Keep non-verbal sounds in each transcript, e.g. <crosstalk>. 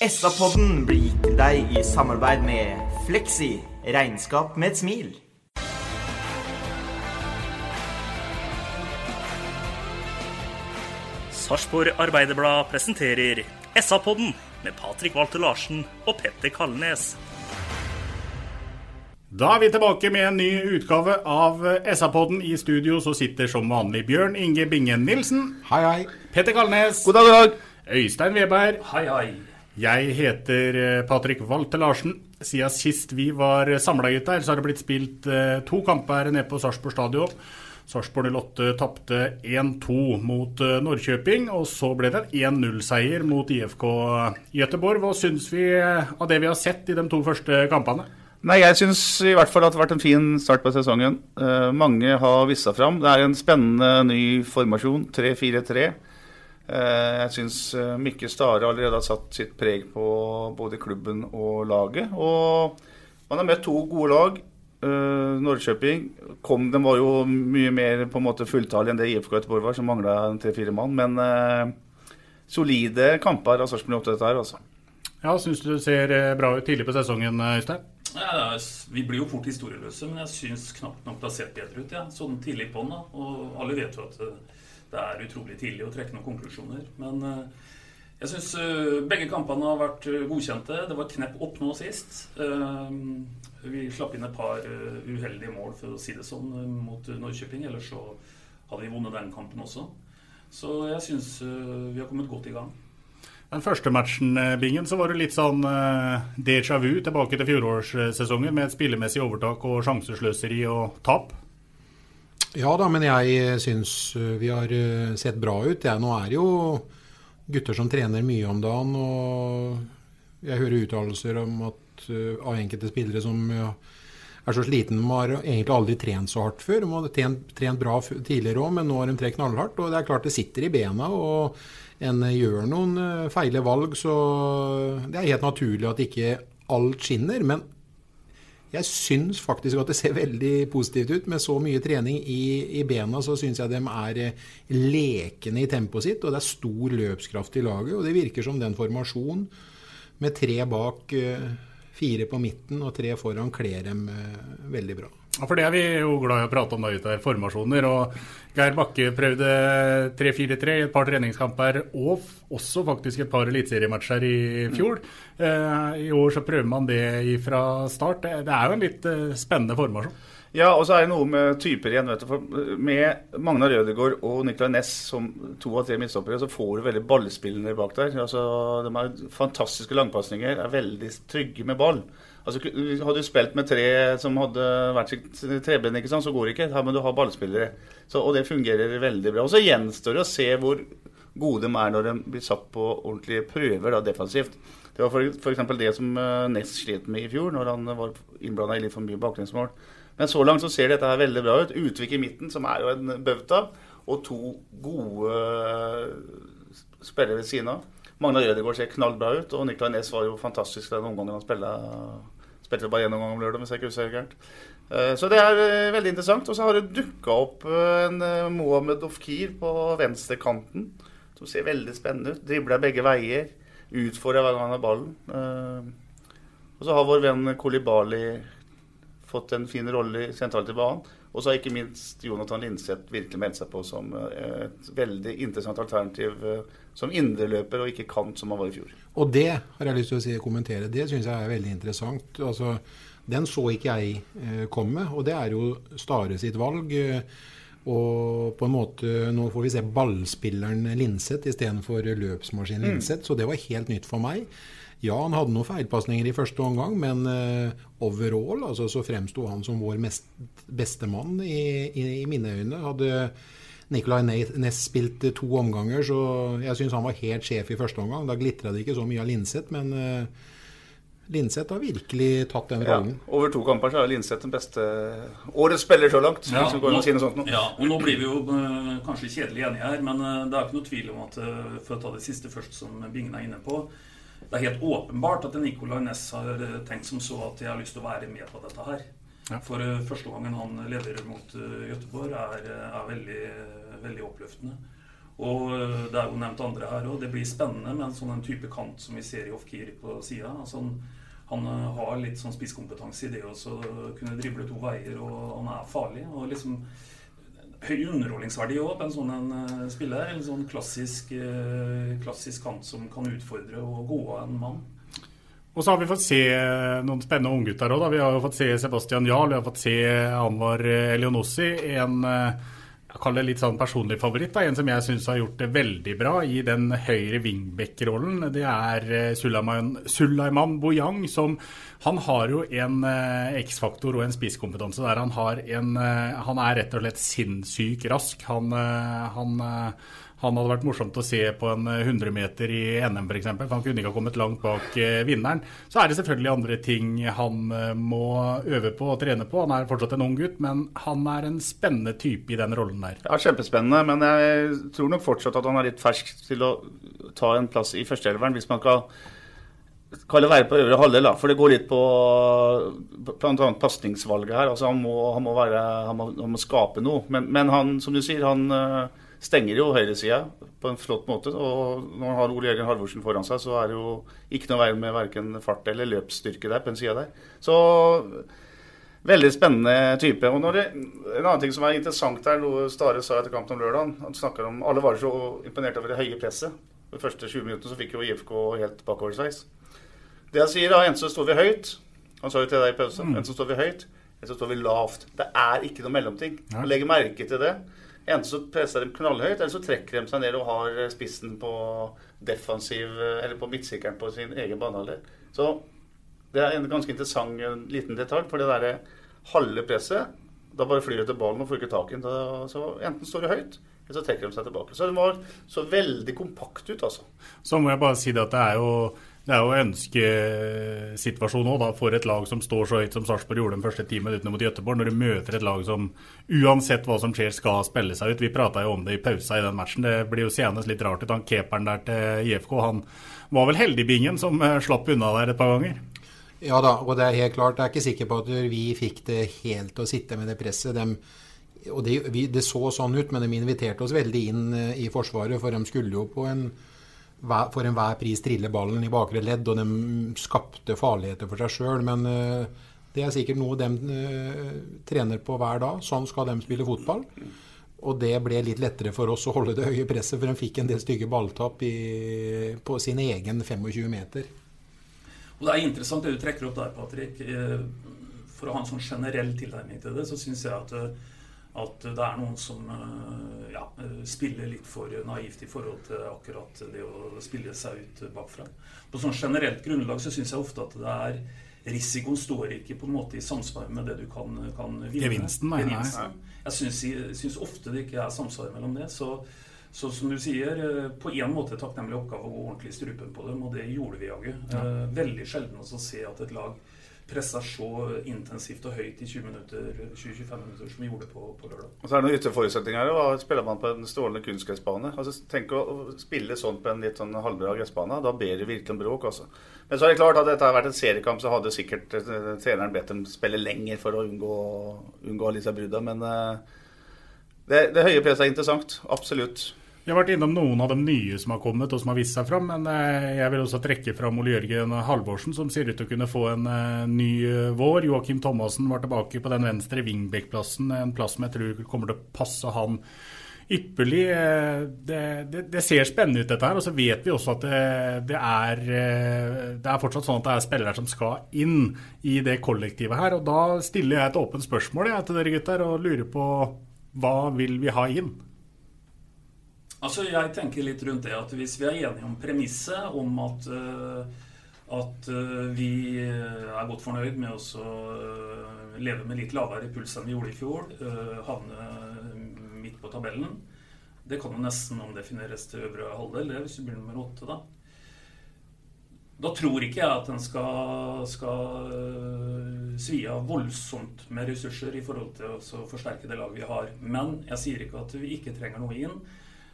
SA-podden blir gitt til deg i samarbeid med Fleksi. Regnskap med et smil. Sarpsborg Arbeiderblad presenterer SA-podden med Patrik Walter Larsen og Petter Kalnes. Da er vi tilbake med en ny utgave av SA-podden. I studio så sitter som vanlig Bjørn Inge Bingen Nilsen. Hei, hei. Petter Kalnes. God dag, god dag. Øystein Weberg. Hei, hei. Jeg heter eh, Patrik Walter Larsen. Siden sist vi var samla gutter, så har det blitt spilt eh, to kamper nede på Sarpsborg stadion. Sarpsborg 08 tapte 1-2 mot eh, Norrköping, og så ble det en 1-0-seier mot IFK Göteborg. Hva syns vi av det vi har sett i de to første kampene? Nei, Jeg syns i hvert fall at det har vært en fin start på sesongen. Mange har vist seg fram. Det er en spennende ny formasjon, 3-4-3. Eh, jeg syns eh, Mikke Stare allerede har satt sitt preg på både klubben og laget. Og man har møtt to gode lag. Eh, Norrköping kom, den var jo mye mer på en måte fulltallige enn det IFK Göteborg var, som mangla tre-fire mann. Men eh, solide kamper av Sarpsborg 8, dette her, altså. Ja, Syns du det ser bra ut tidlig på sesongen, Øystein? Ja, er, vi blir jo fort historieløse, men jeg syns knapt nok det har sett bedre ut. Ja. Sånn tidlig på den. da. Og alle vet jo at det, er utrolig tidlig å trekke noen konklusjoner. Men eh, jeg syns begge kampene har vært eh, godkjente. Det var knepp opp nå sist. Eh, vi slapp inn et par eh, uheldige mål, for å si det sånn, eh, mot Norrköping. Ellers så hadde vi vunnet den kampen også. Så jeg syns vi har kommet godt i gang. Den første matchen, eh, Bingen, så var det litt sånn eh, déjà vu tilbake til fjorårssesongen med et spillemessig overtak og sjansesløseri og tap. Ja da, men jeg syns eh, vi har eh, sett bra ut. Jeg, nå er det jo gutter som trener mye om dagen, og jeg hører uttalelser om at eh, av enkelte spillere som ja, er så sliten. De har egentlig aldri trent så hardt før. De har trent, trent bra tidligere òg, men nå har de trent knallhardt. Og det er klart det sitter i bena. og en gjør noen feile valg, så det er helt naturlig at ikke alt skinner. Men jeg syns faktisk at det ser veldig positivt ut. Med så mye trening i, i bena, så syns jeg de er eh, lekne i tempoet sitt. Og det er stor løpskraft i laget. Og det virker som den formasjonen med tre bak, eh, fire på midten og tre foran kler dem eh, veldig bra. Ja, For det er vi jo glad i å prate om da ute her, formasjoner. Og Geir Bakke prøvde 3-4-3 i et par treningskamper, og også faktisk et par eliteseriematcher i fjor. Eh, I år så prøver man det fra start. Det, er jo en litt eh, spennende formasjon. Ja, og så er det noe med typer igjen. vet du. For med Magnar Rødegård og Nicolay Næss som to av tre midtstoppere, så får du veldig ballspillende bak der. Altså, de har fantastiske langpasninger, er veldig trygge med ball. Altså, Hadde du spilt med tre som hadde vært sitt treben, ikke sant, så går det ikke. Må du ha ballspillere. Så, og det fungerer veldig bra. Og så gjenstår det å se hvor gode de er når de blir satt på ordentlige prøver da, defensivt. Det var f.eks. det som eh, Ness slet med i fjor, når han var innblanda i litt for mye baklengsmål. Men så langt så ser dette her veldig bra ut. Utvik i midten, som er jo en bauta, og to gode eh, spillere ved siden av. Magnar Rødegård ser knallbra ut, og Niklas Næss var jo fantastisk den omgangen han spilte. Spilte bare én omgang om lørdag, hvis jeg ikke husker gærent. Eh, Så det er eh, veldig interessant. Og så har det dukka opp eh, en Mohammed Ofkir på venstrekanten, som ser veldig spennende ut. Dribler begge veier. Utfordrer hver gang han har ballen. Og så har vår venn Kolibali fått en fin rolle sentralt i banen. Og så har ikke minst Jonathan Linseth virkelig meldt seg på som eh, et veldig interessant alternativ eh, som indreløper og ikke kant, som han var i fjor. Og det har jeg lyst til å si, kommentere. Det syns jeg er veldig interessant. Altså, den så ikke jeg eh, komme, og det er jo Stare sitt valg. Og på en måte, nå får vi se ballspilleren Linseth istedenfor løpsmaskinen Mm. Linseth, så det var helt nytt for meg. Ja, han hadde noen feilpasninger i første omgang, men uh, overall altså, så fremsto han som vår mest, beste mann i, i, i mine øyne. Hadde Nicolay Næss spilt eh, to omganger, så jeg syns han var helt sjef i første omgang. Da glitra det ikke så mye av Linseth, men uh, Linseth har virkelig tatt den Ja, over to kamper så er Linseth den beste årets spiller så langt. Ja, hvis det går an å si noe sånt nå. Ja, og nå blir vi jo uh, kanskje kjedelig enige her, men uh, det er ikke noe tvil om at uh, For å ta det siste først, som Bingen er inne på. Det er helt åpenbart at Nicolay Næss har eh, tenkt som så at jeg har lyst til å være med på dette her. For eh, første gangen han leder mot Gøteborg, Göteborg, er, eh, er veldig, eh, veldig oppløftende. Og eh, det er jo nevnt andre her òg. Det blir spennende med en sånn type kant som vi ser i Ofkir på sida. Altså, han, han eh, har litt sånn spisskompetanse i det å så kunne drible to veier, og han er farlig. Og liksom høy underholdningsverdi òg på en sånn en eh, spiller. En sånn klassisk, eh, klassisk kant som kan utfordre og gå av en mann. Og så har vi fått se noen spennende unggutter òg. Vi har jo fått se Sebastian Jarl, vi har fått se Anwar Elionossi. En eh, jeg kaller det litt sånn personlig favoritt. Da. En som jeg syns har gjort det veldig bra i den høyre wingback-rollen. Det er eh, Sulaiman, Sulaiman Boyang, som Han har jo en eh, X-faktor og en spisskompetanse der han har en eh, Han er rett og slett sinnssykt rask. Han, eh, han eh, han hadde vært morsomt å se på en 100 meter i NM f.eks. For han kunne ikke ha kommet langt bak eh, vinneren. Så er det selvfølgelig andre ting han eh, må øve på og trene på. Han er fortsatt en ung gutt, men han er en spennende type i den rollen der. Ja, Kjempespennende, men jeg tror nok fortsatt at han er litt fersk til å ta en plass i førsteelveren, hvis man kan kalle være på øvre halvdel. da, For det går litt på bl.a. pasningsvalget her. altså Han må, han må, være, han må, han må skape noe. Men, men han, som du sier, han eh, stenger jo høyresida på en flott måte. Og når han har Ole Jørgen Halvorsen foran seg, så er det jo ikke noe vei med verken fart eller løpsstyrke der på den sida der. Så Veldig spennende type. Og når det, En annen ting som er interessant her, noe Stare sa etter kampen om lørdagen Han snakker om, Alle var så imponert over det høye presset. De første 20 minuttene så fikk jo IFK helt bakoversveis. Det han sier, da, enten så står vi høyt Han sa jo til deg i pause. Mm. Enten så står vi høyt, en så står vi lavt. Det er ikke noe mellomting. Legg merke til det. Enten så presser de knallhøyt, eller så trekker de seg ned og har spissen på defensiv Eller på midtsikkeren på sin egen banehalvdel. Så det er en ganske interessant eh, liten detalj. For det derre halve presset Da bare flyr du til ballen og får ikke tak i den. Så enten står det høyt, eller så trekker de seg tilbake. Så den var så veldig kompakt ut, altså. Så må jeg bare si det at det er jo det er jo ønskesituasjon òg, for et lag som står så høyt som Sarpsborg gjorde de første ti minuttene mot Gøteborg, når de møter et lag som uansett hva som skjer, skal spille seg ut. Vi prata jo om det i pausa i den matchen. Det blir jo seende litt rart ut. Han keeperen der til IFK, han var vel heldigbingen som eh, slapp unna der et par ganger. Ja da, og det er helt klart. Jeg er ikke sikker på at vi fikk det helt å sitte med det presset. Dem, og det, vi, det så sånn ut, men de inviterte oss veldig inn eh, i Forsvaret, for de skulle jo på en for enhver pris trille ballen i bakre ledd, og de skapte farligheter for seg sjøl. Men eh, det er sikkert noe de eh, trener på hver dag. Sånn skal de spille fotball. Og det ble litt lettere for oss å holde det høye presset, for de fikk en del stygge balltap i, på sin egen 25 meter. Og Det er interessant det du trekker opp der, Patrick. Eh, For å ha en sånn generell tilnærming til det, så syns jeg at, at det er noen som eh, ja, spiller litt for naivt i forhold til akkurat det å spille seg ut bakfra. På sånn generelt grunnlag så syns jeg ofte at det er Risikoen står ikke på en måte i samsvar med det du kan, kan vinne. Gevinsten, nei. Gevinsten. Jeg syns, ofte det ikke er samsvar mellom det. Så, så som du sier, eh, på en måte takknemlig oppgave å gå ordentlig i strupen på dem, og det gjorde vi jaggu. Ja. Eh, Veldig sjelden å se at et lag presser så intensivt og høyt i 20 minutter, 20-25 minutter som vi gjorde på, på lørdag. Og så er det noen ytre forutsetninger her. Spiller man på en strålende kunstgressbane? Altså, tenk å spille sånn på en litt sånn halvbra gressbane. Da ber det virkelig om bråk, altså. Men så er det klart at dette har vært en seriekamp, så hadde sikkert eh, treneren bedt dem spille lenger for å unngå, unngå Alisa brudda. Men eh, det, det høye presset er interessant. Absolutt. Vi har vært innom noen av de nye som har kommet og som har vist seg fram, men eh, jeg vil også trekke fram Ole Jørgen Halvorsen, som ser ut til å kunne få en uh, ny uh, vår. Joakim Thomassen var tilbake på den venstre wingback-plassen, en plass som jeg tror kommer til å passe han ypperlig. Det, det, det, ser spennende ut, dette her. Og så vet vi også at det, det, er, det er fortsatt sånn at det er spillere som skal inn i det kollektivet her. Og da stiller jeg et åpent spørsmål jeg, til dere gutter og lurer på hva vil vi ha inn? Altså, Jeg tenker litt rundt det at hvis vi er enige om premisset om at, uh, at uh, vi er godt fornøyd med å leve med litt lavere puls enn vi gjorde i fjor, havne midt på tabellen Det kan jo nesten omdefineres til øvre halvdel, det hvis vi blir nummer åtte, da. Da tror ikke jeg at en skal, skal svi av voldsomt med ressurser i forhold til å forsterke det laget vi har. Men jeg sier ikke at vi ikke trenger noe inn.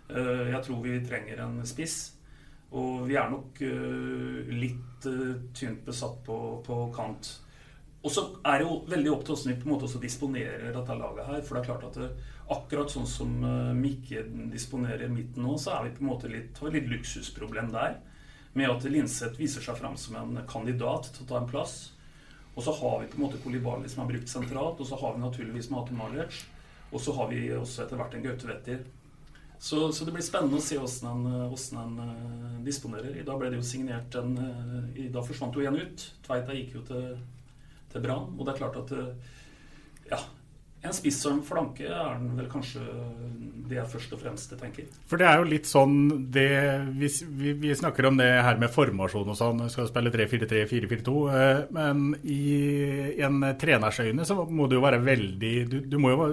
Eh, jeg tror vi trenger en spiss. Og vi er nok eh, litt eh, tynt besatt på, på kant. Og så er det jo veldig opp til oss vi på en måte også disponerer dette laget her. For det er klart at det, akkurat sånn som Mikke disponerer midten nå, så er vi på en måte litt, har litt luksusproblem der. Med at Linseth viser seg fram som en kandidat til å ta en plass. Og så har vi på en måte Kolibali som er brukt sentralt, og så har vi naturligvis Mate Malic. Og så har vi også etter hvert en Gaute Wetter. Så, så, det blir spennende å se hvordan han, uh, disponerer. I dag ble det jo signert en uh, i, Da forsvant jo én ut. Tveita gikk jo til, til Brann. Og det er klart at ja, en spiss og en flanke er den vel kanskje det jeg først og fremst tenker. For det er jo litt sånn det, vi, vi, vi, snakker om det her med formasjon og sånn. Skal spille 3-4-3, 4-4-2. Eh, men i en treners øyne så må du jo være veldig Du, du må jo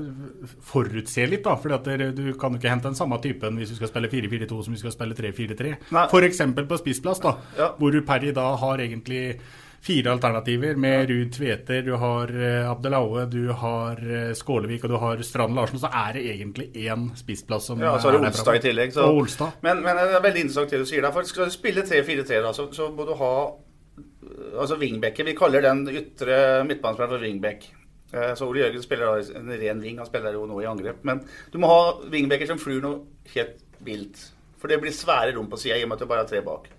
forutse litt, da. For du kan jo ikke hente den samme typen hvis du skal spille 4-4-2 som hvis du skal spille 3-4-3. F.eks. på spissplass, da. Ja. Hvor du per i dag har egentlig fire alternativer med Ruud Tveter, du har uh, Abdelaue, du har uh, Skålevik og du har Strand Larsen. Så er det egentlig én spissplass som Ja, så er det Olstad i tillegg. Så. Olstad. Men, men, det er veldig interessant det du sier der. For skal du spille 3-4-3, så, så, må du ha altså wingbacker. Vi kaller den ytre midtbanespilleren for wingback. Eh, så Ole Jørgen spiller en ren wing, han spiller jo nå i angrep. Men du må ha wingbacker som flyr noe helt vilt. For det blir svære rom på sida i og med at det bare er tre bak.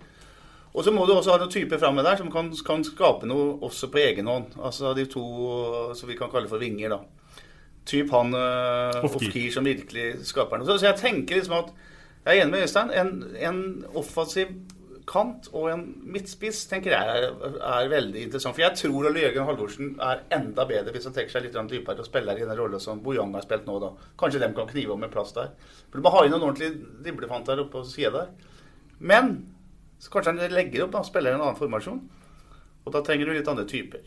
Og så må du også ha noen typer framme der som kan, kan, skape noe også på egen hånd. Altså de to som vi kan kalle for vinger, da. Typ han uh, Ofkir som virkelig skaper noe. Så, så, jeg tenker liksom at Jeg er enig med Øystein. En, en offensiv kant og en midtspiss tenker jeg er, er, veldig interessant. For jeg tror Ole Jørgen Halvorsen er enda bedre hvis han trekker seg litt dypere og spiller i den rolla som Bojang har spilt nå. da. Kanskje dem kan knive om en plass der. For Du må ha inn noen ordentlige driblefanter oppe på sida der. Men så kanskje han legger opp og spiller en annen formasjon. Og da trenger du litt andre typer.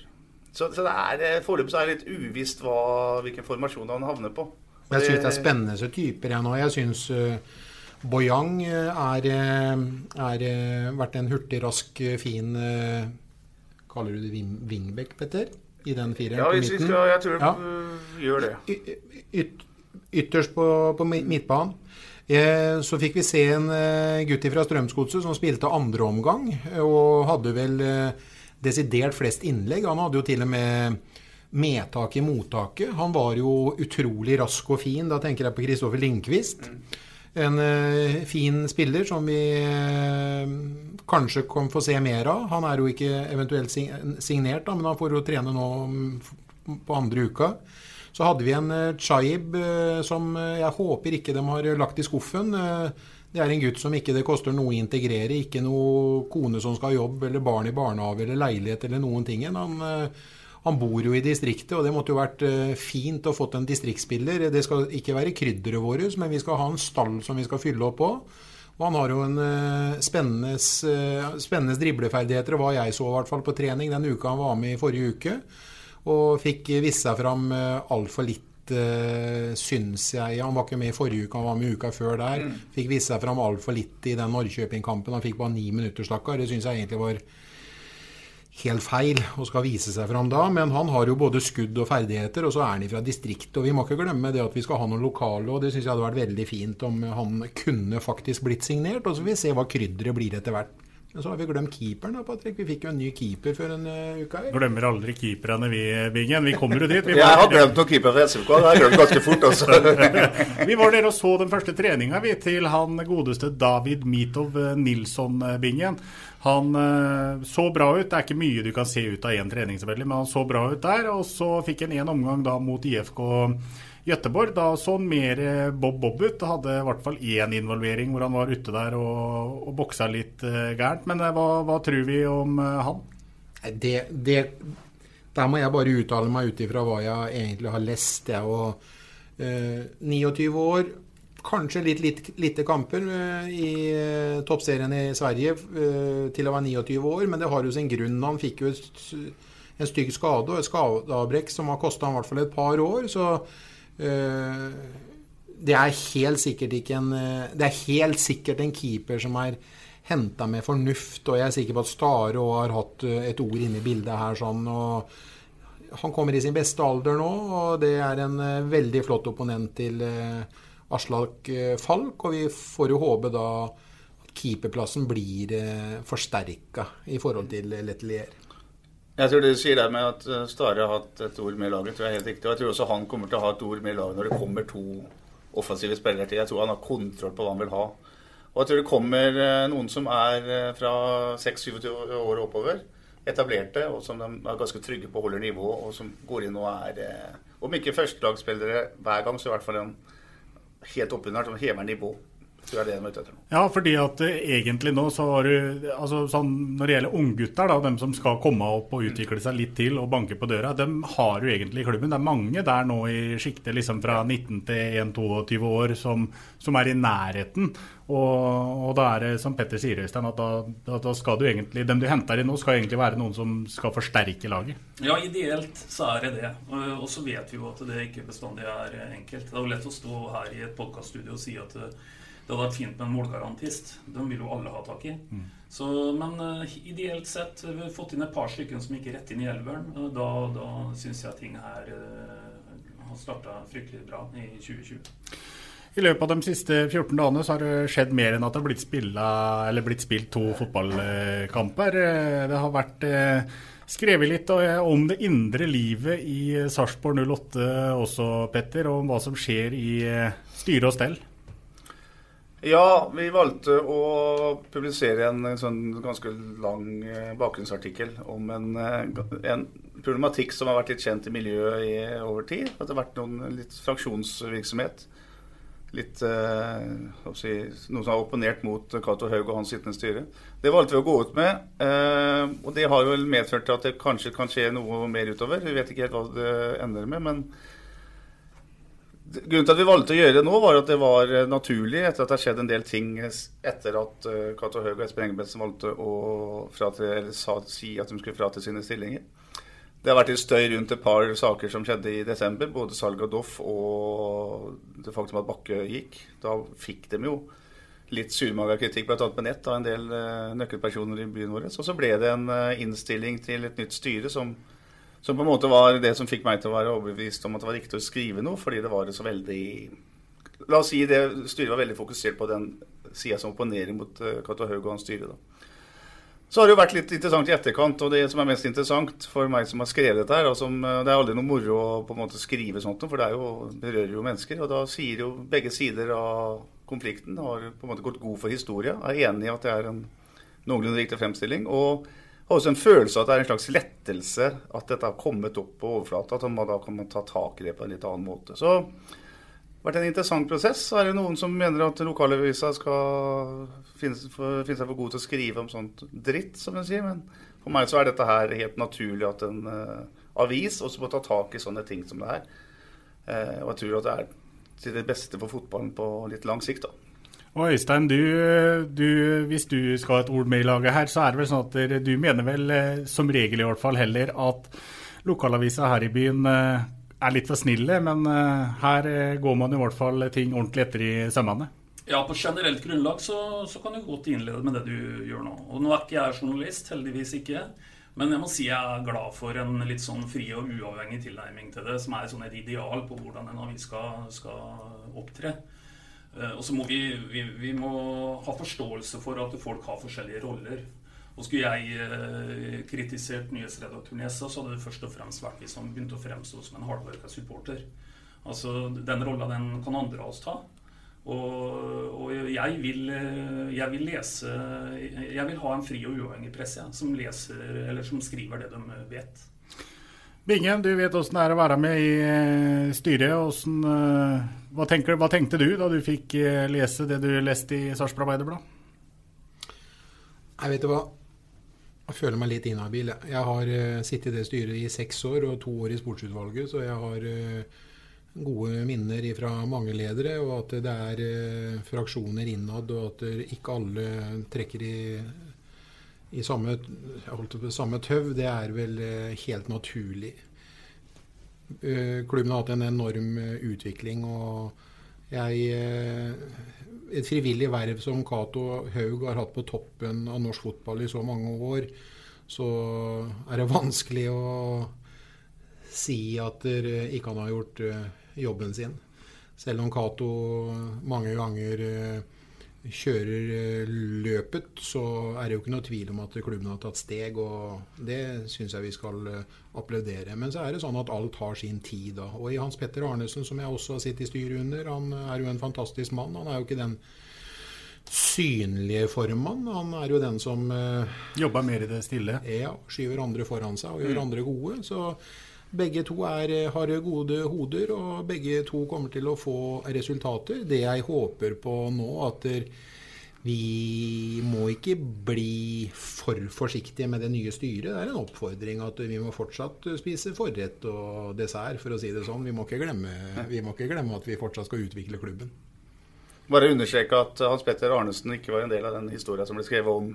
Så, så er, eh, foreløpig så er det litt uvisst hva, hvilken formasjon han havner på. Jeg syns det er spennende typer, jeg nå. Jeg syns uh, Boyang eh, er, er, vært en hurtig, rask, fin uh, Kaller du det wingback, Petter? I den fireren ja, på midten? Ja, jeg tror ja. gjør det. Y yt ytterst på, på midtbanen. Eh, så fikk vi se en eh, gutt fra Strømsgodset som spilte andre omgang, og hadde vel eh, desidert flest innlegg. Han hadde jo til og med medtak i mottaket. Han var jo utrolig rask og fin. Da tenker jeg på Kristoffer Lindqvist. En fin spiller som vi kanskje kan få se mer av. Han er jo ikke eventuelt signert, men han får jo trene nå mm, på andre uka. Så hadde vi en uh, Chaib uh, som uh, jeg håper ikke de har lagt i skuffen. det er en gutt som ikke det koster noe å integrere. Ikke noe kone som skal ha jobb, eller barn i barnehage eller leilighet eller noen ting. Han, han bor jo i distriktet, og det måtte jo vært fint å fått en distriktsspiller. Det skal ikke være krydderet vårt, men vi skal ha en stall som vi skal fylle opp på. Og han har jo en spennende, spennende dribleferdigheter, hva jeg så i hvert fall på trening den uka han var med i forrige uke. Og fikk vist seg fram eh, altfor litt, synes syns jeg. Han var ikke med i forrige uke, han var med uka før der. Mm. Fikk vist seg fram altfor litt i den Norrköping-kampen. Han fikk bare ni minutter, stakkar. Det syns jeg egentlig var helt feil å skal vise seg fram da. Men han har jo både skudd og ferdigheter, og så er han fra distriktet. Og vi må ikke glemme det at vi skal ha noen lokale, og det syns jeg hadde vært veldig fint om han kunne faktisk blitt signert. Og så får vi se hva krydderet blir etter hvert Men så har vi glemt keeperen, da, Patrick. Vi fikk jo en ny keeper før en uh, uke her. Glemmer aldri keeperne, vi, Bingen. Vi kommer jo dit. Vi <laughs> jeg har glemt noen keepere fra SFK. Det har jeg glemt ganske fort også. <laughs> vi var der og så den første treninga vi til han godeste David Mitov Nilsson-bingen. Han uh, så bra ut. Det er ikke mye du kan se ut av én trening, men han så bra ut der. Og så fikk han én omgang da mot IFK. Göteborg. Da så han mer eh, Bob Bob ut. Hadde i hvert fall én involvering hvor han var ute der og, og boksa litt uh, gærent. Men uh, hva, hva, tror vi om han? Det, det, der må jeg bare uttale meg ut ifra hva jeg egentlig har lest. Jeg og 29 år, kanskje litt, lite kamper i toppserien i Sverige til å være 29 år, men det har jo sin grunn. Han fikk jo en stygg skade og et skadeavbrekk som har kosta han i hvert fall et par år. så Eh, det er helt sikkert ikke en eh, Det er helt sikkert en keeper som er henta med fornuft, og jeg er sikker på at Stare har hatt eh, et ord inne i bildet her sånn. og Han kommer i sin beste alder nå, og det er en veldig flott opponent til Aslak Falk. Og vi får jo håpe da at keeperplassen blir forsterka i forhold til Letelier. Jeg tror det du sier der med at eh, Stare har hatt et ord med laget, tror jeg er helt riktig. Og jeg tror også han kommer til å ha et ord med laget når det kommer to offensive spillere til. Jeg tror han har kontroll på hva han vil ha. Og jeg tror det kommer eh, noen som er eh, fra 26-27 år oppover, etablerte, og som de er ganske trygge på holder nivå, og som går inn og er Om ikke førstelagsspillere hver gang, så i hvert fall en helt oppunder som hever nivå tror jeg det er ute etter nå. Ja, fordi at uh, egentlig nå så har du altså, sånn, Når det gjelder unggutter, dem som skal komme opp og utvikle seg litt til og banke på døra, dem har du egentlig i klubben. Det er mange der nå i sjiktet liksom fra 19 til 1-22 år som, som, er i nærheten. Og, og da er det som Petter sier, Øystein, at da, da, skal du egentlig dem du henter inn nå, skal egentlig være noen som skal forsterke laget. Ja, ideelt så er det det. Og så vet vi jo at det ikke bestandig er enkelt. Det er jo lett å stå her i et podkaststudio og si at det hadde vært fint med en målgarantist. De vil jo alle ha tak i. Mm. Så, men uh, ideelt sett vi har fått inn et par stykker som gikk rett inn i elveren. Uh, da da syns jeg ting her uh, har starta fryktelig bra i 2020. I løpet av de siste 14 dagene så har det skjedd mer enn at det har blitt, spilla, blitt spilt to fotballkamper. Det har vært skrevet litt om det indre livet i Sarpsborg 08 også, Petter. Og om hva som skjer i styre og stell. Ja, vi valgte å publisere en, sånn ganske lang eh, bakgrunnsartikkel om en, eh, en, problematikk som har vært litt kjent i miljøet i over tid. At det har vært noen, litt fraksjonsvirksomhet. Litt eh, si, noen som har opponert mot Cato Haug og hans sittende styre. Det valgte vi å gå ut med. Eh, og det har jo medført til at det kanskje kan skje noe mer utover. Vi vet ikke helt hva det ender med. men Grunnen til at vi valgte å gjøre det nå, var at det var eh, naturlig etter at det har skjedd en del ting etter at uh, Cato Høeg og Espen Engebretsen valgte å fratre, sa, si at de skulle fratre sine stillinger. Det har vært litt støy rundt et par saker som skjedde i desember. Både salg av Doff og det faktum at Bakke gikk. Da fikk de jo litt surmaga kritikk, bl.a. på nett, av en del uh, nøkkelpersoner i byen vår. Og så ble det en innstilling til et nytt styre som som på en måte var det som fikk meg til å være overbevist om at det var riktig å skrive noe, fordi det var så veldig La oss si det styret var veldig fokusert på den sida som opponerer mot uh, Cato Haug og hans styre. da. Så har det jo vært litt interessant i etterkant, og det som er mest interessant for meg som har skrevet dette her, som, uh, Det er aldri noe moro å på en måte skrive sånt, for det jo, berører jo mennesker. Og da sier jo begge sider av konflikten har på en måte gått god for historia, er enig i at det er en noenlunde riktig fremstilling. og har også en følelse av at det er en slags lettelse at dette har kommet opp på overflata. At man da kan ta tak i det på en litt annen måte. Så det har vært en interessant prosess. Så er det noen som mener at lokalavisa skal finne, seg for god til å skrive om sånt dritt, som en sier. Men for meg så er dette her helt naturlig at en uh, avis også må ta tak i sånne ting som det her. Uh, og jeg tror at det er til det beste for fotballen på litt lang sikt. da. Og Øystein, du, du, hvis du skal ha et ord med i laget her, så er det vel sånn at du mener vel eh, som regel i hvert fall heller at lokalavisa her i byen eh, er litt for snille, men eh, her går man i hvert fall ting ordentlig etter i sømmene? Ja, på generelt grunnlag så, så kan du godt innlede med det du gjør nå. Og nå er ikke jeg journalist, heldigvis ikke. Men jeg må si jeg er glad for en litt sånn fri og uavhengig tilnærming til det, som er sånn et ideal på hvordan en avis skal, skal opptre. Eh, og så må vi, vi, vi, må ha forståelse for at folk har forskjellige roller. Og skulle jeg eh, kritisert i SA, så hadde det først og fremst vært hvis han begynte å fremstå som en hardbarka supporter. Altså, Den rolla den kan andre av oss ta. Og, og jeg, vil, eh, jeg, vil, lese Jeg vil ha en fri og uavhengig presse som leser, eller som skriver det de vet. Bingen, du vet åssen det er å være med i styret. Eh, hva, tenker, hva, tenkte du da du fikk lese det du leste i Sarpsborg Arbeiderblad? Jeg vet hva, jeg føler meg litt inhabil. Jeg har uh, sittet i det styret i seks år og to år i sportsutvalget, så jeg har uh, gode minner fra mange ledere. Og at det er uh, fraksjoner innad, og at ikke alle trekker i, i samme, samme, tøv. Det er vel helt naturlig. Klubben har hatt en enorm utvikling. og jeg et frivillig verv som Cato Haug har hatt på toppen av norsk fotball i så mange år, så er det vanskelig å si at ikke han har gjort eh, jobben sin. Selv om Cato mange ganger eh, kjører eh, løpet, så er det jo ikke noe tvil om at klubben har tatt steg. Og det syns jeg vi skal applaudere. Men så er det sånn at alt har sin tid. da. Og i Hans Petter Arnesen, som jeg også har sittet i styret under, han er jo en fantastisk mann. Han er jo ikke den synlige formann. Han er jo den som Jobber mer i det stille? Ja. Skyver andre foran seg og gjør mm. andre gode. Så begge to er, har gode hoder, og begge to kommer til å få resultater. Det jeg håper på nå, at vi må ikke bli for forsiktige med det nye styret. Det er en oppfordring at vi må fortsatt spise forrett og dessert, for å si det sånn. Vi må ikke glemme, må ikke glemme at vi fortsatt skal utvikle klubben. Bare understreke at Hans Petter Arnesen ikke var en del av den historien som ble skrevet om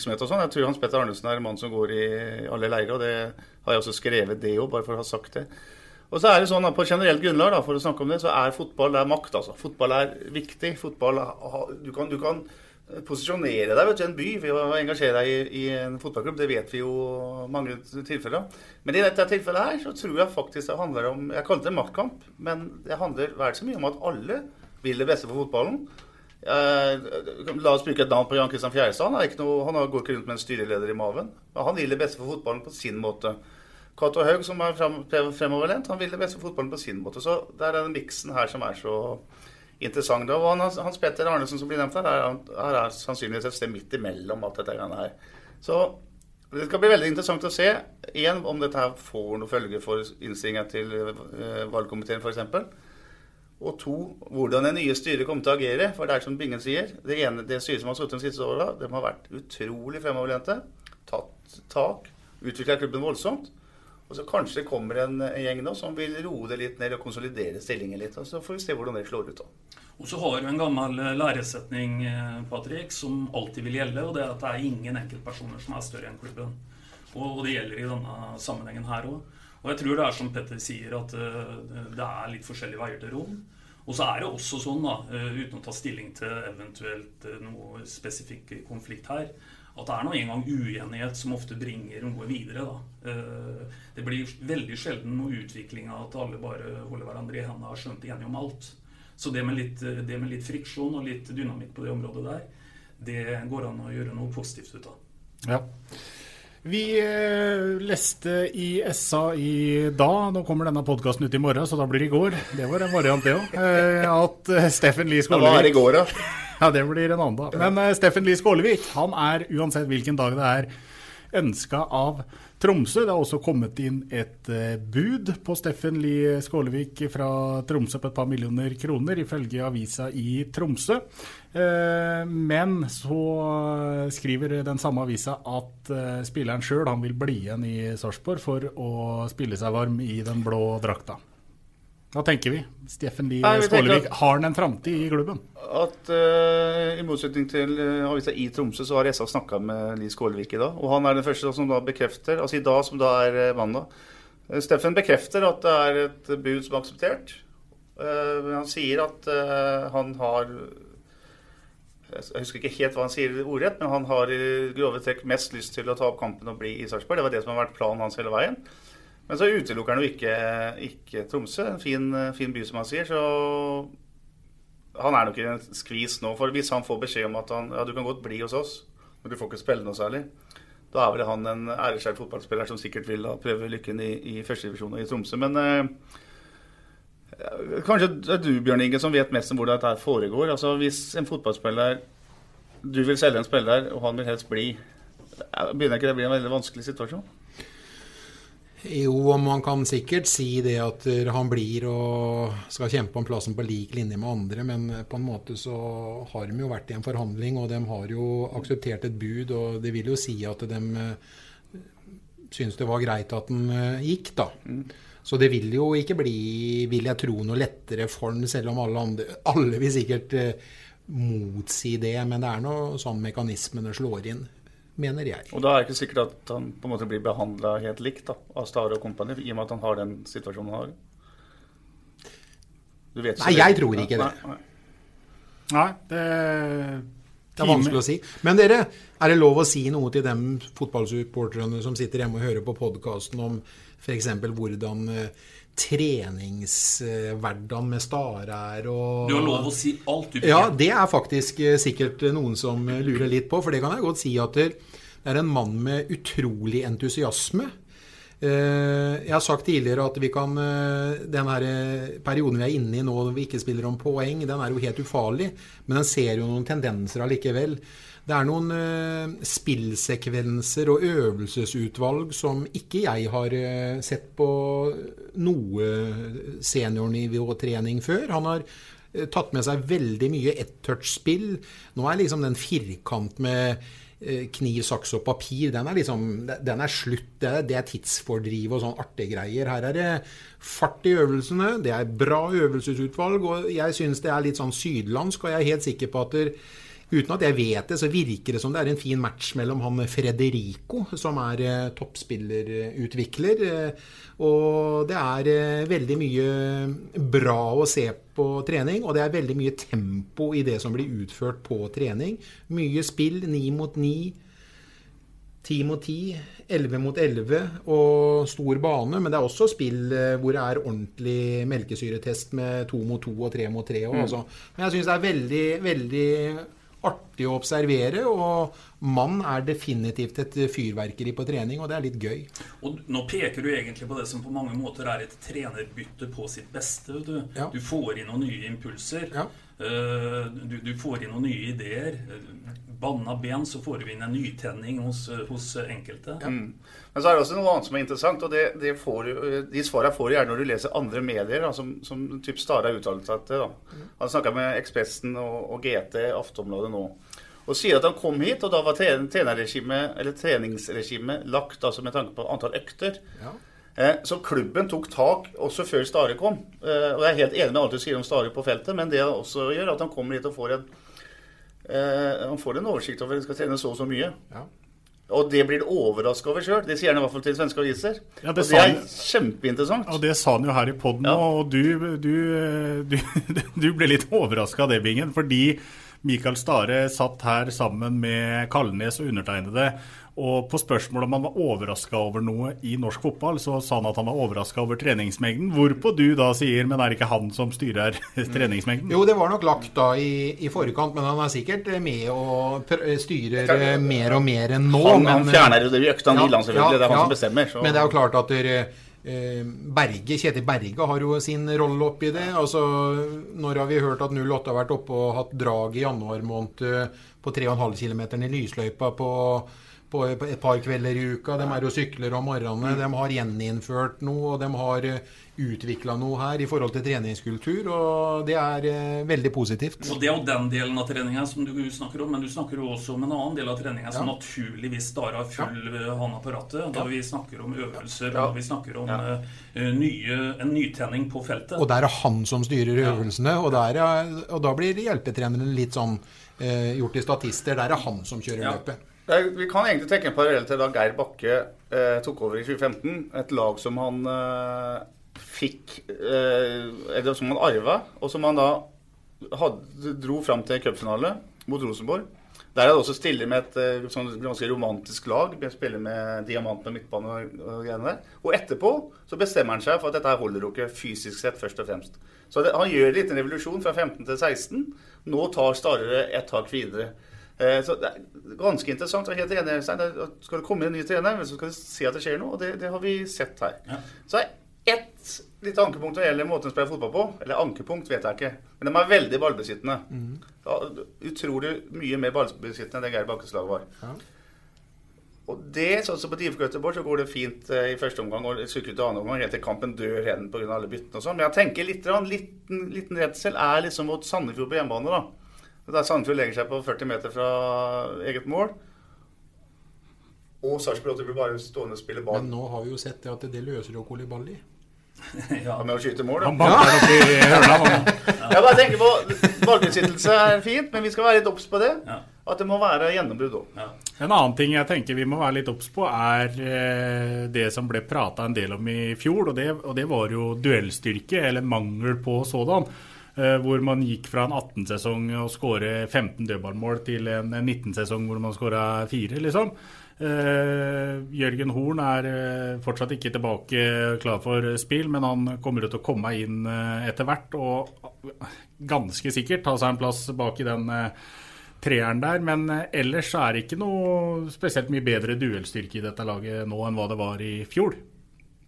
Sånn. Jeg tror Hans Petter Arnesen er en mann som går i alle leirer, og det har jeg også skrevet det òg, bare for å ha sagt det. Og så er det sånn at På generelt grunnlag da, for å snakke om det, så er fotball det er makt. altså. Fotball er viktig. Fotball, du, kan, du kan posisjonere deg vet du, i en by ved å engasjere deg i, i, en fotballklubb. Det vet vi jo mange tilfeller. Men i dette tilfellet her så tror jeg faktisk det handler om Jeg kalte det maktkamp, men det handler vel så mye om at alle vil det beste for fotballen. Eh, la oss bruke et navn på Jan Kristian Fjærestad. Han, han går ikke rundt med en styreleder i maven. Han vil det beste for fotballen på sin måte. Cato Haug, som er fremoverlent, han vil det beste for fotballen på sin måte. Så det er den miksen her som er så interessant. Og Hans, Hans Petter Arnesen som blir nevnt her, er, her er sannsynligvis et sted midt imellom alt dette her. Så det skal bli veldig interessant å se en, om dette her får noen følger for innstillinga til uh, valgkomiteen f.eks. Og to, hvordan det nye styret kommer til å agere. For det er som Bingen sier, det, ene, det styret som har sittet de siste åra, de har vært utrolig fremoverlente. Tatt tak. Utvikla klubben voldsomt. Og så kanskje det kommer en, en gjeng nå som vil roe det litt ned og konsolidere stillingen litt. og Så får vi se hvordan det slår ut. da. Og så har du en gammel eh, læresetning Patrik, Patrick, som alltid vil gjelde, og det er at det er ingen enkeltpersoner som er større enn klubben. Og, og det gjelder i denne sammenhengen her òg. Og jeg tror det er som Petter sier, at uh, det er litt forskjellige veier til rom. Og så er det også sånn, da, uh, uten å ta stilling til eventuelt uh, noe spesifikk konflikt her, at det er nå engang uenighet som ofte bringer noe videre. Da. Eh, det blir veldig sjelden noe utvikling av at alle bare holder hverandre i hendene og har skjønt enige om alt. Så det med, litt, det med litt friksjon og litt dynamikk på det området der, det går an å gjøre noe positivt ut av. Ja. Vi eh, leste i SA i dag, nå kommer denne podkasten ut i morgen, så da blir det i går. Det var en variant, det òg. Eh, at Steffen Lie Skålevik Hva er i går, da? <laughs> Ja, det blir en annen dag. Men Steffen Lie Skålevik han er uansett hvilken dag det er ønska av Tromsø. Det har også kommet inn et uh, bud på Steffen Lie Skålevik fra Tromsø på et par millioner kroner, ifølge avisa i Tromsø. Uh, men så skriver den samme avisa at spilleren sjøl vil bli igjen i Sarpsborg for å spille seg varm i den blå drakta. Hva tenker vi? Steffen Lie Skålevik, har han en framtid i klubben? At uh, I motsetning til uh, avisa i Tromsø, så har SA snakka med Lie Skålevik i dag. Og han er den første som da bekrefter, altså i dag som da er eh, mandag eh, Steffen bekrefter at det er et bud som er akseptert. Uh, han sier at han har Jeg husker ikke helt hva han sier ordrett, men han har i grove trekk mest lyst til å ta opp kampen og bli i Sarpsborg. Det var det som har vært planen hans hele veien. Men så utelukker han jo ikke, ikke Tromsø. En fin, fin by, som han sier. Så han er nok i en skvis nå. For hvis han får beskjed om at han, ja, du kan godt bli hos oss, men du får ikke spille noe særlig, da er vel han en æreskjær fotballspiller som sikkert vil da prøve lykken i, i førstedivisjon og i Tromsø. Men eh, kanskje det er du, Bjørn Inge, som vet mest om hvordan dette foregår. Altså Hvis en fotballspiller Du vil selge en spiller, og han vil helst bli Begynner ikke det å bli en veldig vanskelig situasjon? Jo, man kan sikkert si det at eh, han blir og skal kjempe om plassen på lik linje med andre, men eh, på en måte så har de jo vært i en forhandling, og de har jo akseptert et bud, og det vil jo si at de eh, syns det var greit at den gikk, da. Så det vil jo ikke bli, vil jeg tro, noe lettere for den, selv om alle andre Alle vil sikkert motsi det, men det er nå sånn mekanismene slår inn, mener jeg. Og da er det ikke sikkert at han på en måte blir behandla helt likt da, av Stare og kompani, i og med at han har den situasjonen han har. Du vet Nei, jeg tror ikke det. Nei, nei. Nei, det Det er vanskelig å si. Men dere, er det lov å si noe til dem fotballsupporterne som sitter hjemme og hører på podkasten om f.eks. hvordan treningshverdagen med starer er og Du har lov å si alt, du. Ja, det er faktisk eh, sikkert noen som eh, lurer litt på, for det kan jeg godt si at det er en mann med utrolig entusiasme. Eh, Jeg har sagt tidligere at vi kan den her perioden vi er inne i nå, når vi ikke spiller om poeng, den er jo helt ufarlig. Men den ser jo noen tendenser allikevel. Det er noen eh, spillsekvenser og øvelsesutvalg som ikke jeg har eh, sett på noe seniornivåtrening før. Han har eh, tatt med seg veldig mye ett-touch-spill. Nå er liksom den firkant med eh, kniv, saks og papir, den er liksom den er slutt. Det er, det er tidsfordriv og sånn artige greier. Her er det fart i øvelsene, det er bra øvelsesutvalg, og jeg syns det er litt sånn sydlandsk, og jeg er helt sikker på at der, Uten at jeg vet det, så virker det som det er en fin match mellom han Frederico, som er eh, toppspillerutvikler. Eh, og det er eh, veldig mye bra å se på trening, og det er veldig mye tempo i det som blir utført på trening. Mye spill, ni mot ni. 10 mot 10, 11 mot 11 og stor bane. Men det er også spill hvor det er ordentlig melkesyretest med 2 mot 2 og 3 mot 3. Mm. Men jeg syns det er veldig, veldig artig å observere. Og mann er definitivt et fyrverkeri på trening, og det er litt gøy. Og nå peker du egentlig på det som på mange måter er et trenerbytte på sitt beste. Du, Ja. du får inn noen nye impulser. Ja. Du, du får inn noen nye ideer. Eh, Banna ben, så får du inn en nytenning hos, hos enkelte. Mm. Men så er det også noe annet som er interessant, og det, det får, de svarene får du gjerne når du leser andre medier, da, som, som typ Stare har uttalt seg til. Da. Han snakka med Ekspressen og, og GT, Aftonbladet nå, og sier at han kom hit, og da var treningsregimet lagt altså med tanke på antall økter. Eh, Så klubben tok tak også før Stare kom. Eh, Og jeg er helt enig med alt du sier om Stare på feltet, men det han også gjør, at han kommer hit og får en eh, Han får en oversikt over at han skal trene så og så mye. Og det blir du overraska over sjøl. Det sier han i hvert fall til svenske aviser. Ja, det og det er kjempeinteressant. Og det sa han jo her i poden nå, og du, du, <laughs> du, du ble litt overraska av det, Bingen. Fordi Mikael Stare satt her sammen med Kalnes og undertegnede. Og på spørsmål om han var overraska over noe i norsk fotball, så sa han at han var overraska over treningsmengden. Hvorpå du da sier, men er det ikke han som styrer <laughs> treningsmengden? Jo, det var nok lagt da i, i forkant, men han er sikkert med og pr- styrer eh, mer og mer enn nå. Han- men, han fjerner jo det i økta i Ja, selvfølgelig. Det er han ja, som bestemmer, så- Men det er jo klart at dere, Berge, Kjetil Berge har jo sin rolle oppi det. Altså, når har vi hørt at 08 har vært oppe og hatt drag i januar måned eh, på 3,5 km i lysløypa på, på et par kvelder i uka. De er og sykler om morgenene. De har gjeninnført noe, og de har utvikla noe her i forhold til treningskultur. Og det er eh, veldig positivt. Og Det er jo den delen av treninga som du snakker om, men du snakker jo også om en annen del av treninga som Ja. naturligvis da har full ja. hånda på rattet. Da vi snakker om øvelser, og vi snakker om ja. nye, en nytenning på feltet. Og der er han som styrer øvelsene, og, er, og da blir hjelpetreneren litt sånn eh, gjort til statister. Der er han som kjører løpet. Vi kan egentlig trekke en parallell til da Geir Bakke eh, tok over i 2015. Et lag som han eh, fikk eh, Eller som han arva, og som han da hadde, dro fram til en cupfinale mot Rosenborg. Der er det også stille med et eh, sånn ganske romantisk lag. Spiller med diamant med midtbane og, og greiene der. Og etterpå så bestemmer han seg for at dette holder jo ikke fysisk sett, først og fremst. Så det, han gjør en liten revolusjon fra 15 til 16. Nå tar Starre et tak videre. Eh, Så det er ganske interessant. og helt enig. Skal det komme en ny trener, så skal vi se at det skjer noe. Og det, det har vi sett her. Så er ett lite ankepunkt når det gjelder måten å spille fotball på. Eller ankepunkt, vet jeg ikke. Men de er veldig ballbesittende. Ja, utrolig mye mer ballbesittende enn det Geir Bakkes lag var. Og det, sånn som på DIF Göteborg, så går det fint eh, i første omgang og sykler til andre omgang helt til kampen dør hen pga. alle byttene og sånn. Men jeg tenker litt, liten, liten redsel er liksom mot Sandefjord på hjemmebane, da. Der Sandefjord legger seg på 40 meter fra eget mål. Og Sarpsborg 8 blir bare stående og spille ball. Men nå har vi jo sett det at det løser jo Kolibali. <laughs> Ja, med å skyte mål, da. Han banker opp i hørnet, <laughs> Jeg bare tenker på Ballbesittelse er fint, men vi skal være litt obs på det. At det må være gjennombrudd òg. En annen ting jeg tenker vi må være litt obs på, er eh, det som ble prata en del om i fjor. Og det, og det var jo duellstyrke, eller mangel på sådan. Eh, hvor man gikk fra en 18-sesong og skåre 15 dødballmål til en 19-sesong hvor man skåra fire, liksom. Uh, Jørgen Horn er uh, fortsatt ikke tilbake klar for spill, men han kommer til å komme inn etter hvert og ganske sikkert ta seg en plass bak i den treeren der. Men ellers er det ikke noe spesielt mye bedre duellstyrke i dette laget nå enn hva det var i fjor.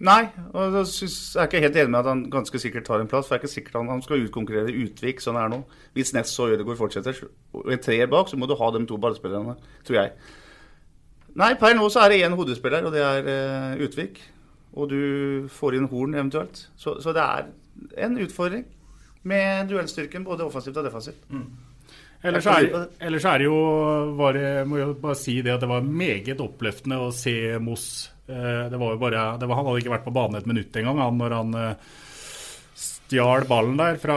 Nei, og jeg er ikke helt enig med at han ganske sikkert tar en plass. For jeg er ikke sikkert han, han skal utkonkurrere Utvik, sånn er det nå. Hvis Ness og Ødegaard fortsetter, og en treer bak, så må du ha de to ballspillerne, tror jeg. Nei, per nå så er det én hodespiller, og det er uh, Utvik. Og du får inn Horn eventuelt. Så, så det er en utfordring med duellstyrken, både offensivt og defensivt. Ellers er, ellers er det jo bare, må jeg bare si det at det var meget oppløftende å se Moss. Eh, Det var jo bare, var, han hadde ikke vært på banen et minutt engang han, når han eh, stjal ballen der fra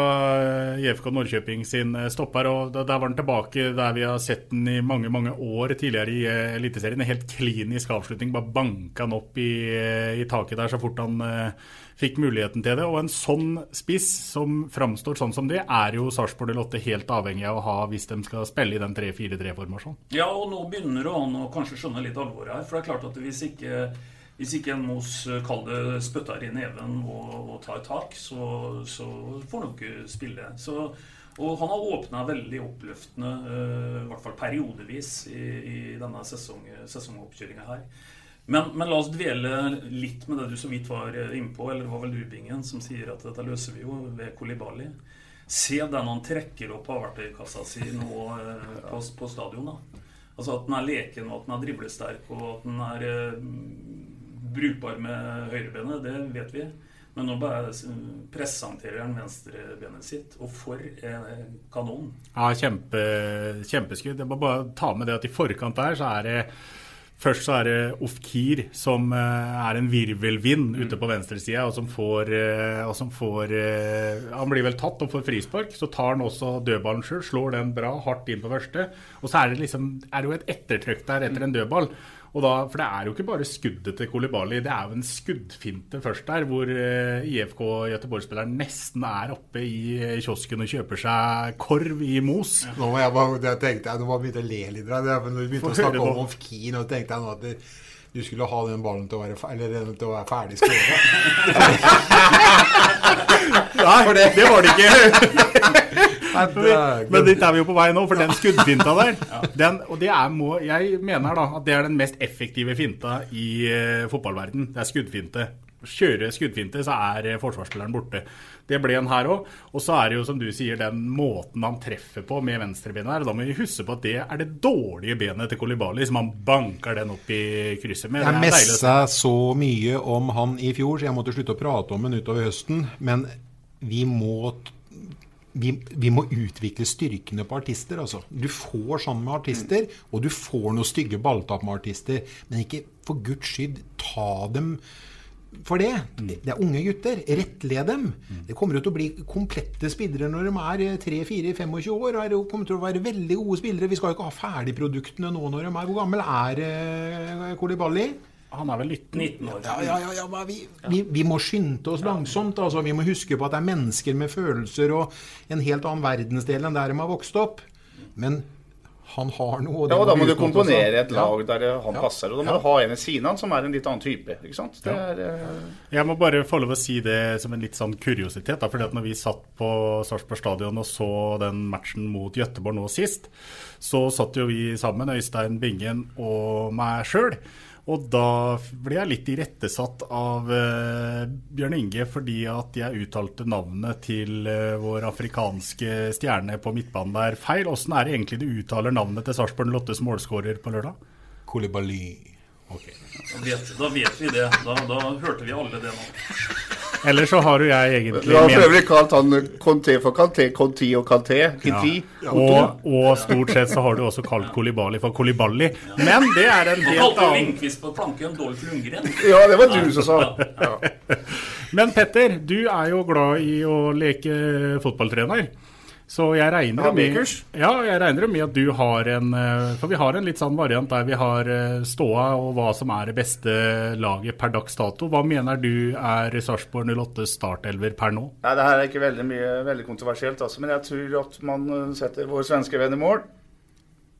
JFK IFK Norrköping sin eh, stopper. og Der var han tilbake der vi har sett den i mange mange år tidligere i eh, Eliteserien. En helt klinisk avslutning. Bare banka han opp i, eh, i taket der så fort han eh, fikk muligheten til det. Og en sånn spiss som framstår sånn som det, er jo Sarpsborg 08 helt avhengig av å ha hvis de skal spille i den 3-4-3-formasjonen. Ja, og nå begynner han å kanskje skjønne litt alvoret her. For det er klart at hvis ikke, hvis ikke en Mos kaller det spytter i neven og, og tar tak, så, så får han ikke spille. Så, og han har åpna veldig oppløftende, eh, i hvert fall periodevis, i, i denne sesong, sesongoppkjøringa her. Men, men la oss dvele litt med det du så vidt var innpå, eller det var vel du, Bingen, som sier at dette løser vi jo ved Kolibali. Se den han trekker opp av verktøykassa si nå eh, på, på stadion. da. Altså At den er leken, og at den er driblesterk, og at den er eh, brukbar med høyrebenet, det vet vi. Men nå bare presenterer han venstrebenet sitt, og for eh, kanon. Ja, kjempe, kjempeskudd. Jeg må bare ta med det at i forkant der så er det Først så er det Ofkir, som eh, er en virvelvind ute på venstresida, og som får, eh, og som får eh, Han blir vel tatt og får frispark. Så tar han også dødballen sjøl, slår den bra, hardt inn på første. Og så er det liksom er det jo et ettertrykk der etter en dødball. Og da, for det er jo ikke bare skuddet til Kolibali, det er jo en skuddfinte først der, hvor eh, IFK Göteborg-spilleren nesten er oppe i eh, kiosken og kjøper seg korv i mos. Nå må jeg bare, det tenkte jeg, nå bare begynte å le litt. Når du begynte å snakke om. Ofkin, og tenkte jeg nå at det, du skulle ha den ballen til å være, eller, til å være ferdig skåra. <laughs> Nei, det var det ikke. <laughs> Men dit er vi jo på vei nå, for den skuddfinta der <laughs> den, Og det er, må, Jeg mener da at det er den mest effektive finta i uh, fotballverden. Det er skuddfinte. kjøre skuddfinte, så er eh, forsvarsspilleren borte. Det ble han her òg. Og så er det jo som du sier, den måten han treffer på med venstrebenet her. Da må vi huske på at det er det dårlige benet til Kolibali, som han banker den opp i krysset med. Jeg messa så mye om han i fjor, så jeg måtte slutte å prate om han utover høsten. Men vi må vi, vi, må utvikle styrkene på artister. Altså. Du får sånn med artister, og du får noen stygge balltap med artister. Men ikke for guds skyld ta dem for det. Det er unge gutter. Rettled dem. Det kommer til å bli komplette spillere når de er 3-4-25 år. og kommer til å være veldig gode spillere. Vi skal jo ikke ha ferdigproduktene nå når de er Hvor gammel er uh, Kolibali? Han er vel 19, 19 år. Ja, ja, ja, ja vi, vi, vi, må skynde oss langsomt. Altså. Vi må huske på at det er mennesker med følelser og en helt annen verdensdel enn der de har vokst opp. Men han har noe. ja, og Da må du komponere et lag der han ja. passer. Og da må ja. du ha en ved siden av som er en litt annen type. ikke sant? Er, uh... Jeg må bare få lov å si det som en litt sånn kuriositet. Da, fordi at når vi satt på Sarpsborg stadion og så den matchen mot Gøteborg nå sist, så satt jo vi sammen, Øystein Bingen og meg sjøl. Og da ble jeg litt irettesatt av uh, Bjørn Inge fordi at jeg uttalte navnet til uh, vår afrikanske stjerne på midtbanen der feil. Åssen er det egentlig du uttaler navnet til Sarpsborg Lottes målskårer på lørdag? Kolibali. Okay. Da, vet, da, vet, vi det. Da, da hørte vi alle det nå. Eller så har jo jeg egentlig Du har for øvrig kalt han Conté for Kanté, Conti og Kanté. Ja. Og, og, stort sett så har du også kalt Kolibali for Kolibali. Men det er en helt annen Lindqvist på planken Dolph Lundgren. Ja, det var du som sa ja. <laughs> Men Petter, du er jo glad i å leke fotballtrener. Så jeg regner, med, ja, jeg regner med at du har en eh, For vi har en litt sånn variant der vi har eh, ståa og hva som er det beste laget per dags dato. Hva mener du er Sarpsborg 08 startelver per nå? Nei, Det her er ikke veldig mye veldig kontroversielt, altså, men jeg tror at man eh, setter vår svenske venn i mål.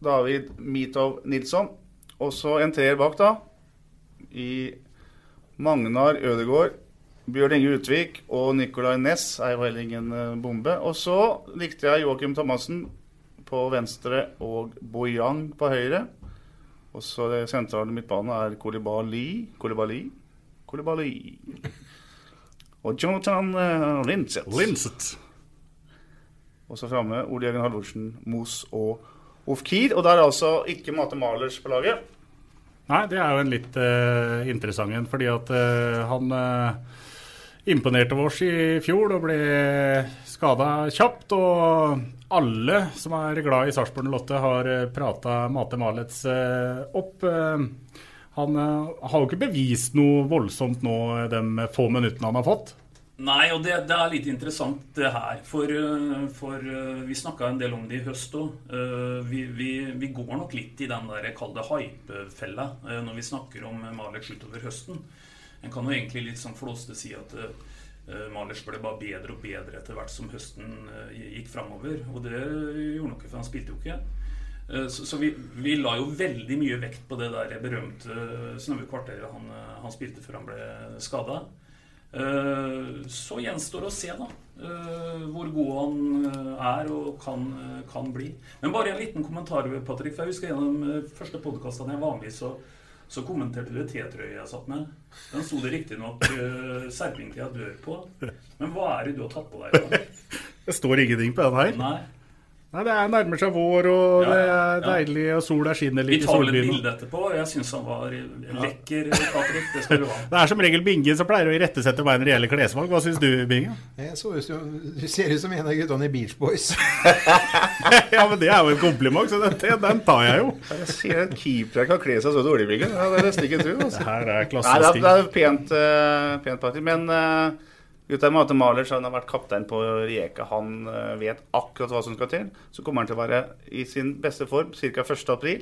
David Mitov Nilsson. Og så en treer bak, da. I Magnar Ødegaard Bjørn Inge Utvik og Nicolay Næss er jo heller ingen eh, bombe. Og så likte jeg Joakim Thomassen på venstre og Boyang på høyre. Og så det sentrale midtbane er Kolibali Kolibali Kolibali. Og Jonathan uh, Linseth. Linseth. Og så framme Ole Jørgen Halvorsen, Mos og Ofkir. Og der er altså ikke Mate Malers på laget. Nei, det er jo en litt uh, interessant en, fordi at uh, han uh, imponerte oss i fjor og ble skada kjapt. Og alle som er glad i Sarpsborg 08, har eh, prata Mate Malets eh, opp. Eh, han har jo ikke bevist noe voldsomt nå de få minuttene han har fått. Nei, og det, det, er litt interessant det her. For, for vi snakka en del om det i høst òg. Vi, vi, vi, går nok litt i den der kalde hypefella når vi snakker om Malek utover høsten. En kan jo egentlig litt sånn flåste si at uh, Malers ble bare bedre og bedre etter hvert som høsten uh, gikk framover. Og det gjorde noe, for han spilte jo ikke. Uh, så, så vi, vi, la jo veldig mye vekt på det der berømte snaue kvarteret han, han, spilte før han ble skada. Så gjenstår det å se da hvor god han er og kan, kan, bli. Men bare en liten kommentar, Patrick. for Jeg husker gjennom første podkastene jeg var med i, så så kommenterte du T-trøya jeg satt med. Den sto det riktignok uh, Serpingtida dør på. Men hva er det du har tatt på deg? Da? <laughs> Det står ingenting på den her. Nei. Nei, Det er nærmer seg vår, og ja, det er deilig, og sola skinner litt i solbyen. Vi tar litt bilde etterpå. Jeg syns han var lekker, Patrick. Det skal du ha. <laughs> Det er som regel Binge som pleier å irettesette meg når det gjelder klesvalg. Hva syns du, Binge? Jeg så ut som, Du ser ut som en av guttene i Beach Boys. <laughs> ja, men det er jo en kompliment, så den, den tar jeg jo. Jeg ser en keeper kan kle seg så dårlig, Binge. Ja, det er nesten ikke tro. Altså. Det her er klassisk. det er pent, uh, pent Patrick. Men uh, Gutta Mate Maler, han har vært kaptein på Rijeka. Han eh, vet akkurat hva som skal til. Så kommer han til å være i sin beste form ca. 1.4,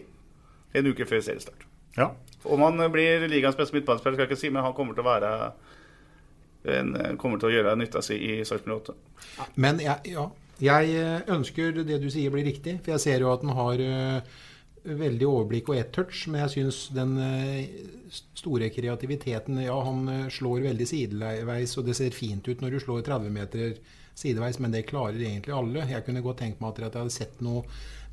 en uke før seriestart. Ja. Om han blir ligaens beste midtbanespiller, skal jeg ikke si, men han kommer til å være en, kommer til å gjøre nytta si i Sarpsborg 8. Men jeg, ja, jeg eh, ønsker det du sier blir riktig, for jeg ser jo at han har veldig overblikk og ett touch, men jeg syns den eh, store kreativiteten Ja, han eh, slår veldig sideveis, og det ser fint ut når du slår 30 meter sideveis, men det klarer egentlig alle. Jeg kunne godt tenkt meg at jeg hadde sett noe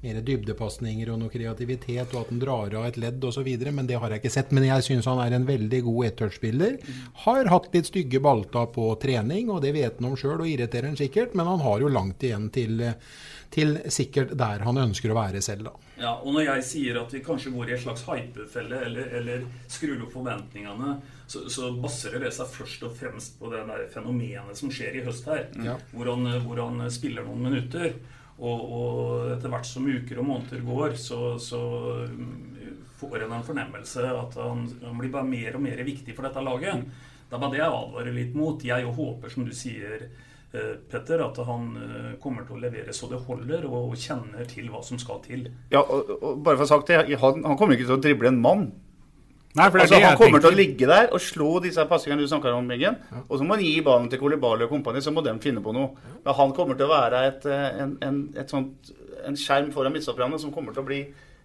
mer dybdepasninger og noe kreativitet, og at han drar av et ledd osv. Men det har jeg ikke sett. Men jeg syns han er en veldig god ettouch-spiller. Har hatt litt stygge balta på trening, og det vet han om sjøl, og irriterer han sikkert. Men han har jo langt igjen til, til sikkert der han ønsker å være selv, da. Ja, og når jeg sier at vi kanskje går i en slags hypefelle, eller, eller skrur opp forventningene, så, så, baserer det seg først og fremst på det der fenomenet som skjer i høst her. Ja. Hvor, han, hvor, han, spiller noen minutter. Og, og, etter hvert som uker og måneder går, så, så mm, får en en fornemmelse at han, han, blir bare mer og mer viktig for dette laget. Det er bare det jeg advarer litt mot. Jeg håper, som du sier, eh, Petter, at han eh, kommer til å levere så det holder, og kjenner til hva som skal til. Ja, og, og bare for å ha sagt det, han, han kommer ikke til å drible en mann. Nei, altså, han kommer tenker. til å ligge der og slå disse passingene du snakker om, Bingen. Ja. Og så må han gi ballen til Kolibali og kompani, så må de finne på noe. Men han kommer til å være et, eh, en, en, et sånt, en skjerm foran midtstopperne som kommer til å bli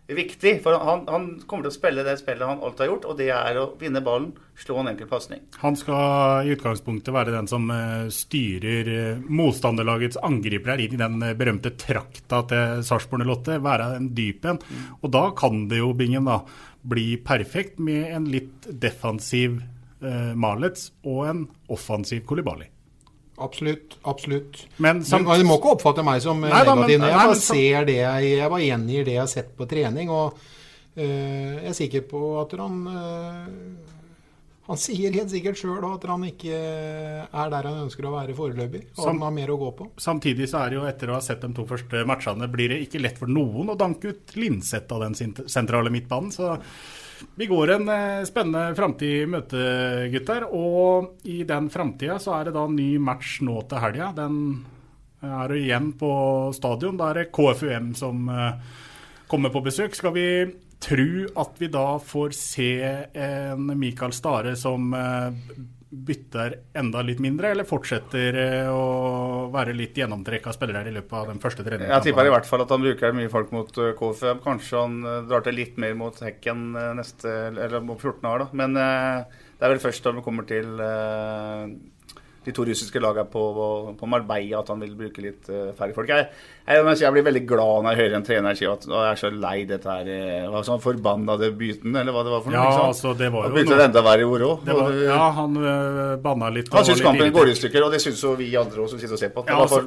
viktig. For han, han, kommer til å spille det spillet han alltid har gjort, og det er å vinne ballen, slå en enkel pasning. Han skal i utgangspunktet være den som uh, styrer uh, motstanderlagets angripere inn i den berømte trakta til Sarpsborg 08, være en dyp en. Mm. Og da kan det jo, Bingen, da bli perfekt med en litt defensiv eh, Malets og en offensiv Kolibali. Absolutt. absolutt. Men, samt... du, Du må ikke oppfatte meg som nei, negativ. Da, men, jeg, ser det, jeg, jeg bare gjengir det jeg har sett på trening. og uh, Jeg er sikker på at han uh, han sier helt sikkert sjøl at han ikke er der han ønsker å være foreløpig. Og Sam, han har mer å gå på. Samtidig så er det jo etter å ha sett de to første matchene, blir det ikke lett for noen å danke ut Linseth av den sentrale midtbanen. Så vi går en eh, spennende framtid i møte, gutter. Og i den framtida så er det da ny match nå til helga. Den er igjen på stadion. Da er det KFUM som eh, kommer på besøk. Skal vi tro at vi da får se en Mikael Stare som eh, bytter enda litt mindre, eller fortsetter eh, å være litt gjennomtrekk av spillere i løpet av den første treningen? Jeg tipper i hvert fall at han bruker mye folk mot eh, KFM. Kanskje han drar til litt mer mot Hekken neste, eller om 14 år, da. Men det er vel først når vi kommer til de to russiske lagene på, på, Marbella at han vil bruke litt uh, færre folk. Jeg, jeg, jeg, blir veldig glad når jeg hører en trener si at jeg er så lei dette her eh, Var sånn forbanna det byten, eller hva det var for noe? Ja, altså, det var jo begynte det enda verre i ord òg. Ja, han uh, banna litt. Han syns kampen går i stykker, og det syns jo vi andre også som sitter og ser på. Ja, altså,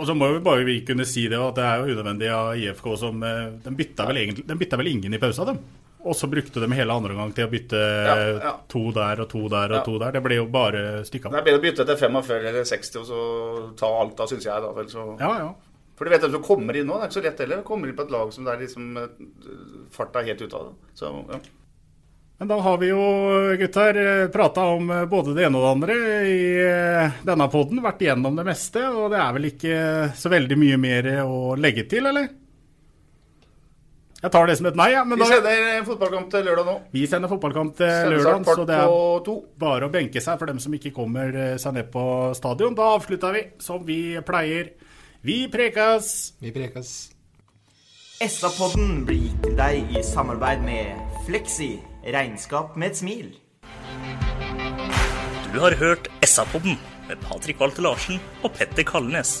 og så må vi bare vi kunne si det, at det er jo unødvendig av IFK som De bytta vel, egentlig, de bytta vel ingen i pausa, dem? Og så brukte de hele andre gang til å bytte ja, ja. to der og to der og ja. to der. Det ble jo bare stykka. Det er bedre å bytte til 45 eller 60 og så ta alt da, syns jeg. da vel. Så. Ja, ja. For du vet hvem som kommer inn nå. Det er ikke så lett heller. Kommer inn på et lag som det er liksom eh, farta helt ut av det. Så, ja. Men da har vi jo, gutter, prata om både det ene og det andre i eh, denne poden. Vært igjennom det meste. Og det er vel ikke så veldig mye mer å legge til, eller? Jeg tar det som et nei. Ja, vi sender fotballkamp til lørdag nå. Vi sender fotballkamp til lørdag, så det er bare å benke seg for dem som ikke kommer eh, seg ned på stadion. Da avslutter vi som vi pleier. Vi prekas! Vi prekas. SA-podden blir gitt til deg i samarbeid med Fleksi regnskap med et smil. Du har hørt SA-podden med Patrik Walter Larsen og Petter Kalnes.